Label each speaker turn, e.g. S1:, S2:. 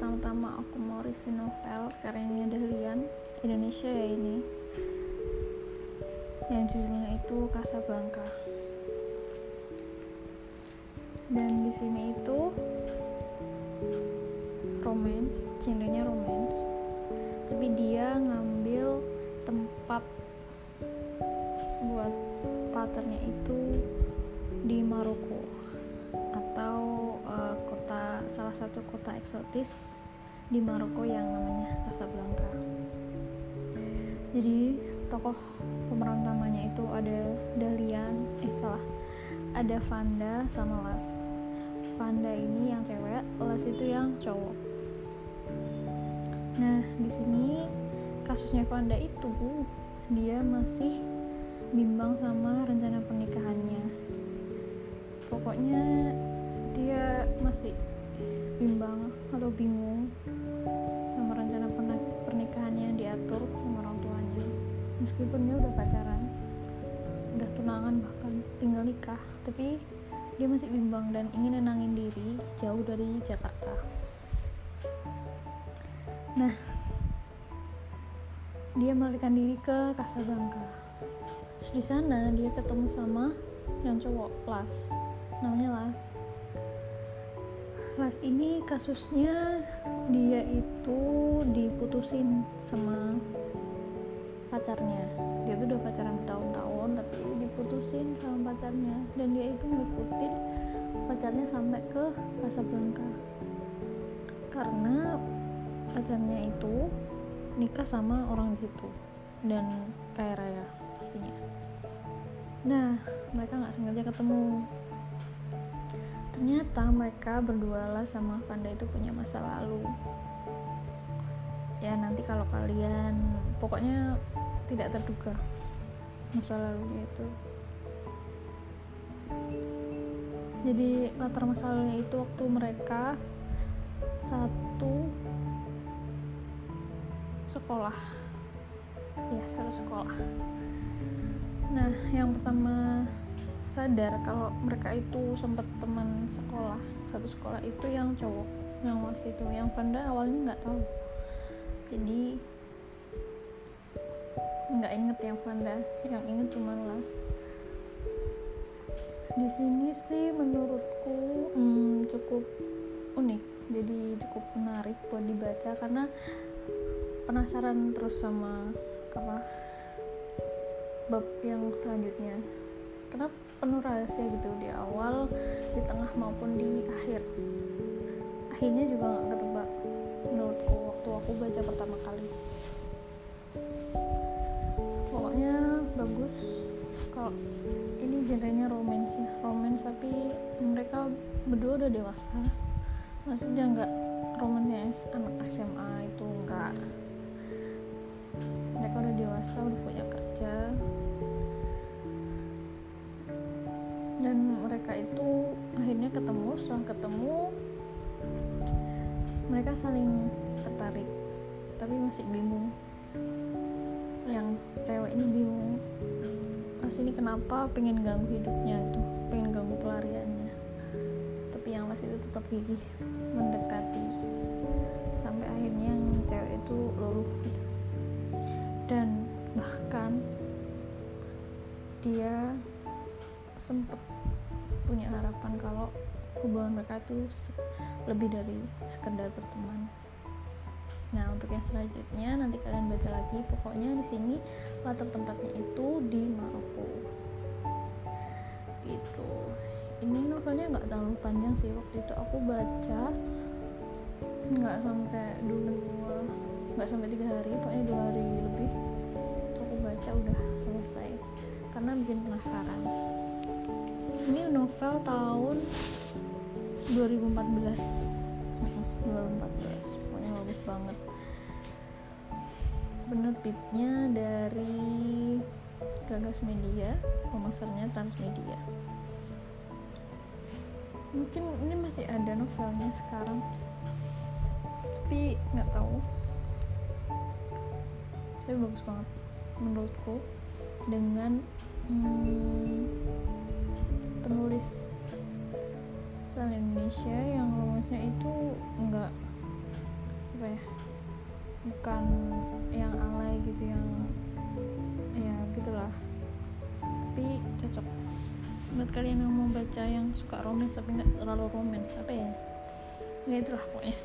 S1: pertama-tama aku mau review novel karyanya Dahlian Indonesia ya ini. Yang judulnya itu Casablanca. Dan di sini itu romance, genrenya romance. Tapi dia ngambil tempat buat latarnya itu di Maroko atau uh, kota salah satu kota eksotis di Maroko yang namanya Casablanca. Jadi tokoh pemeran utamanya itu ada Dalian, eh salah, ada Vanda sama Las. Vanda ini yang cewek, Las itu yang cowok. Nah di sini kasusnya Vanda itu dia masih bimbang sama rencana pernikahannya pokoknya dia masih bimbang atau bingung sama rencana pernikahannya yang diatur sama orang tuanya. Meskipun dia udah pacaran udah tunangan bahkan tinggal nikah tapi dia masih bimbang dan ingin nenangin diri jauh dari Jakarta. Nah dia melarikan diri ke Casablanca. Terus di sana dia ketemu sama yang cowok Las namanya Las Las ini kasusnya dia itu diputusin sama pacarnya. Dia tuh udah pacaran bertahun-tahun tapi diputusin sama pacarnya. Dan dia itu ngikutin pacarnya sampai ke Casablanca. Karena pacarnya itu nikah sama orang di situ dan kaya raya pastinya. Nah mereka nggak sengaja ketemu ternyata mereka berdua lah sama Vanda itu punya masa lalu. Ya nanti kalau kalian pokoknya tidak terduga masa lalunya itu. Jadi latar masa lalunya itu waktu mereka satu sekolah. Ya satu sekolah. Nah yang pertama sadar kalau mereka itu sempat teman sekolah satu sekolah itu yang cowok yang waktu itu yang Vanda awalnya nggak tahu. Jadi nggak inget yang Vanda yang inget cuma Las. Di sini sih menurutku hmm, cukup unik. Jadi cukup menarik buat dibaca karena penasaran terus sama apa bab yang selanjutnya. Karena penuh rahasia gitu di awal di tengah maupun di akhir. Akhirnya juga nggak ketebak menurutku waktu aku baca pertama kali. Pokoknya bagus kalau ini genrenya romance ya. Romance tapi mereka berdua udah dewasa. Maksudnya nggak romance anak SMA itu enggak mereka itu akhirnya ketemu setelah ketemu mereka saling tertarik tapi masih bingung. Yang cewek ini bingung Las ini kenapa pengen ganggu hidupnya gitu pengen ganggu pelariannya? Tapi yang Las itu tetap gigih mendekati. Sampai akhirnya yang cewek itu luluh gitu. Dan bahkan dia sempat harapan kalau hubungan mereka itu lebih dari sekedar berteman. Nah, untuk yang selanjutnya nanti kalian baca lagi. Pokoknya di sini latar tempatnya itu di Maroko. Gitu. Ini novelnya nggak terlalu panjang sih. Waktu itu aku baca nggak sampai dua, nggak sampai tiga hari, pokoknya dua hari lebih. Itu aku baca udah selesai karena bikin penasaran ini novel tahun 2014 2014 pokoknya bagus banget. Penerbitnya dari Gagas Media pemasarnya Transmedia. Mungkin ini masih ada novelnya sekarang. Tapi nggak tahu. Tapi bagus banget menurutku. Dengan hmm, penulis asal Indonesia yang romansnya itu enggak apa ya bukan yang alay gitu yang ya gitulah. Tapi cocok buat kalian yang mau baca yang suka romance tapi nggak terlalu romance apa ya? Ya itulah pokoknya